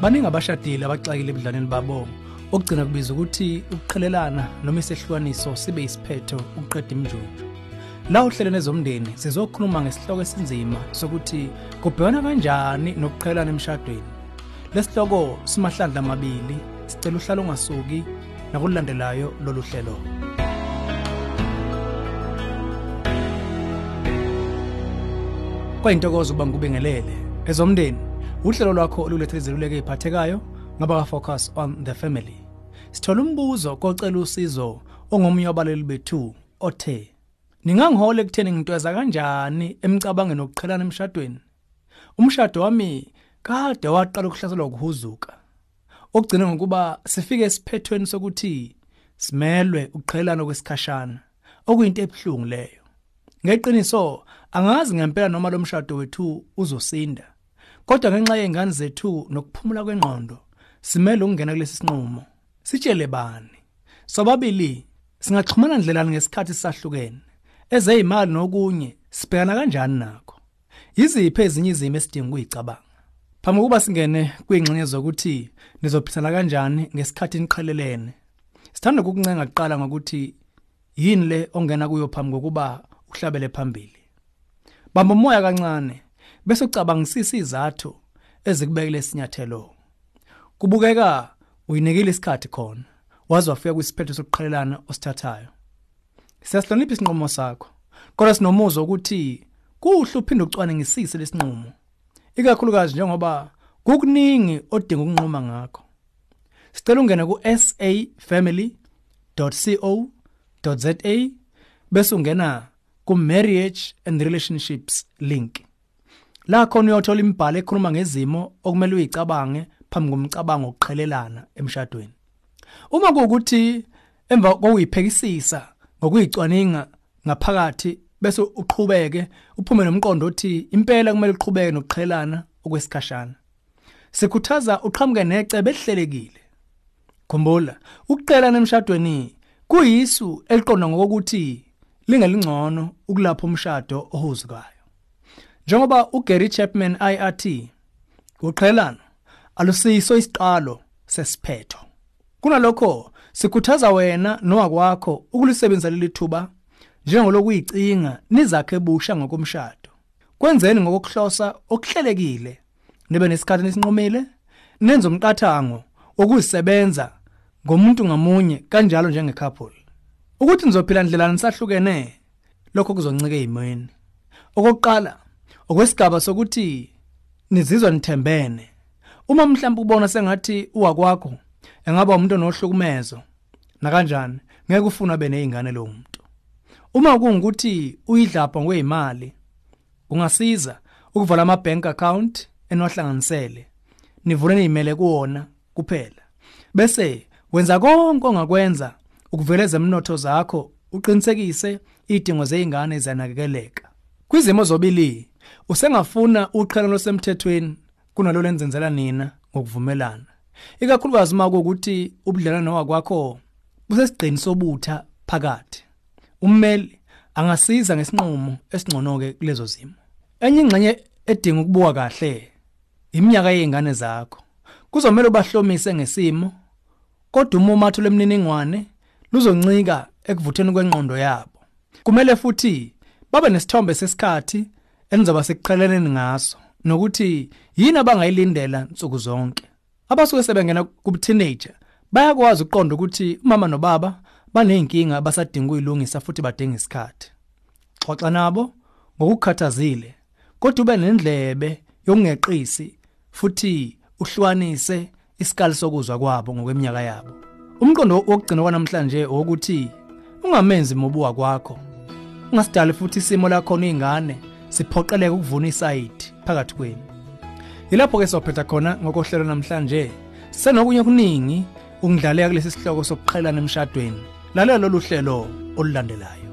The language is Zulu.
baningi abashadile abaxakile ebudlaneni babo. Okugcina kubiza ukuthi ukuqhelelana noma isehlukaniso sibe isiphetho ukuqeda imjuju la uhlelene zomndeni sizokhuluma ngesihloko esinzima sokuthi kubhekana kanjani nokuqhelana emshadweni. Lesihloko simahlandla amabili sicela uhlala ungasuki nakulandelayo lolu hlelo. Kwayintokozo uba ngikubingelele ezomndeni uhlelo lwakho oluletha izeluleko eziphathekayo ngaba focus on the family. Sithola umbuzo kocela usizo ongomnye wabaleli bethu othe ningangihola ekutheni ngintweza kanjani emicabangeni okuqhelana emshadweni? Umshado wami kade waqala ukuhlaselwa ukuhuzuka. Okugcina ngokuba sifike esiphethweni sokuthi simelwe ukuqhelana kwesikhashana okuyinto ebuhlungu leyo. Ngeqiniso angazi ngempela noma lo mshado wethu uzosinda. Kodwa ngenxa yengane zethu nokuphumula kwengqondo simele ukungena kulesi sinqumo. Sitshele bani? Sobabili singaxhumana ndlelani ngesikhathi sisahlukene. Ezeyimali nokunye sibhekana kanjani nakho? Yiziphi ezinye izimo esidinga ukuyicabanga phambi kokuba singene kwingxenye zokuthi nizophithana kanjani ngesikhathi niqhelelene sithanda ukukuncenga kuqala ngokuthi yini le ongena kuyo phambi kokuba uhlabele phambili. Bamba umoya kancane bese ucabangisisa izathu ezikubekile isinyathelo. Kubukeka uyinikile isikhathi khona waze wafika kwisiphetho sokuqhelelana osithathayo. Siyahlonipha isinqumo sakho kodwa sinomuzwa ukuthi kuhle uphinde ucwaningisise lesinqumo ikakhulukazi njengoba kukuningi odinga ukunquma ngakho. Sicela ungene ku safamily.co.za bese ungena ku marriage and relationships link. La khona uyothola imibhalo ekhuluma ngezimo okumele uyicabange phambi komcabango oqhelelana emshadweni. Uma kuukuthi emva kokuyiphekisisa ngokuyicwaninga ngaphakathi bese uqhubeke uphume nomqondo othi impela kumele uqhubeke nokuqhelana okwesikhashana. Sikhuthaza uqhamuke necebe ehlelekile khumbula ukuqhelana emshadweni kuyisu eliqonda ngokuthi lingelingcono ukulapha umshado ohuzukayo njengoba uGary Chapman IRT uqhelana alusiso isiqalo sesiphetho. Kunalokho sikhuthaza wena nowakwakho ukulisebenzisa leli thuba njengolokuyicinga nizakhe busha ngokomshado. Kwenzeni ngokuhlosa okuhlelekile nibe nesikhathi esinqomile nenze umqathango okuzisebenza ngomuntu ngamunye kanjalo njengecouple. Ukuthi nizophila ndlela nisahlukene lokho kuzoncike ezimweni okokuqala okwesigaba sokuthi nizizwa nithembene. Uma mhlawumbe ubona sengathi uwakwakho engaba umuntu onohlukumezo na kanjani ngeke ufuna bene izingane lo muntu. Uma kungukuthi uyidlapha ngwezimali ungasiza ukuvala ama bank account enohlanganisele nivule imele kuona kuphela. Bese wenza konke ongakwenza ukuveleza emnotho zakho uqinisekise idingo zeingane zanakekeleka kwizimo zobili usengafuna uqhelano losemthethweni kunalo lenzenzela nina ngokuvumelana. Ikakhulukazi uma kuukuthi ubudlelwano wakwakho busesigcini sobutha phakathi. Ummeli angasiza ngesinqumo esingconoke kulezo zimo. Enye ingxenye edinga ukubuka kahle iminyaka yezingane zakho. Kuzomela ubahlomise ngesimo kodwa umumatho lemniningwane luzoncika ekuvutheni kwengqondo yabo. Kumele futhi babe nesithombe sesikhathi enizoba sekuqheleleni ngaso nokuthi yini abangayilindela nsuku zonke. Abasuke sebengena kubu teenager bayakwazi ukuqonda ukuthi umama nobaba baneyinkinga basadinga ukuyilungisa futhi badinga isikhathi. Xoxa nabo ngokukhathazile kodwa ube nendlebe yokungeqisi futhi uhlukanise isikali sokuzwa kwabo ngokweminyaka yabo. Umqondo wokugcina kwanamhlanje ukuthi ungamenzi mobuwa kwakho ungasidali futhi isimo lakho nezingane siphoqeleke ukuvuna isayidi phakathi kwenu. Yilapho ke sophetha khona ngokohlelo namhlanje. Senokunye okuningi ukudlaleka kulesi sihloko sokuqhelana emshadweni. Lalela lolu hlelo olulandelayo.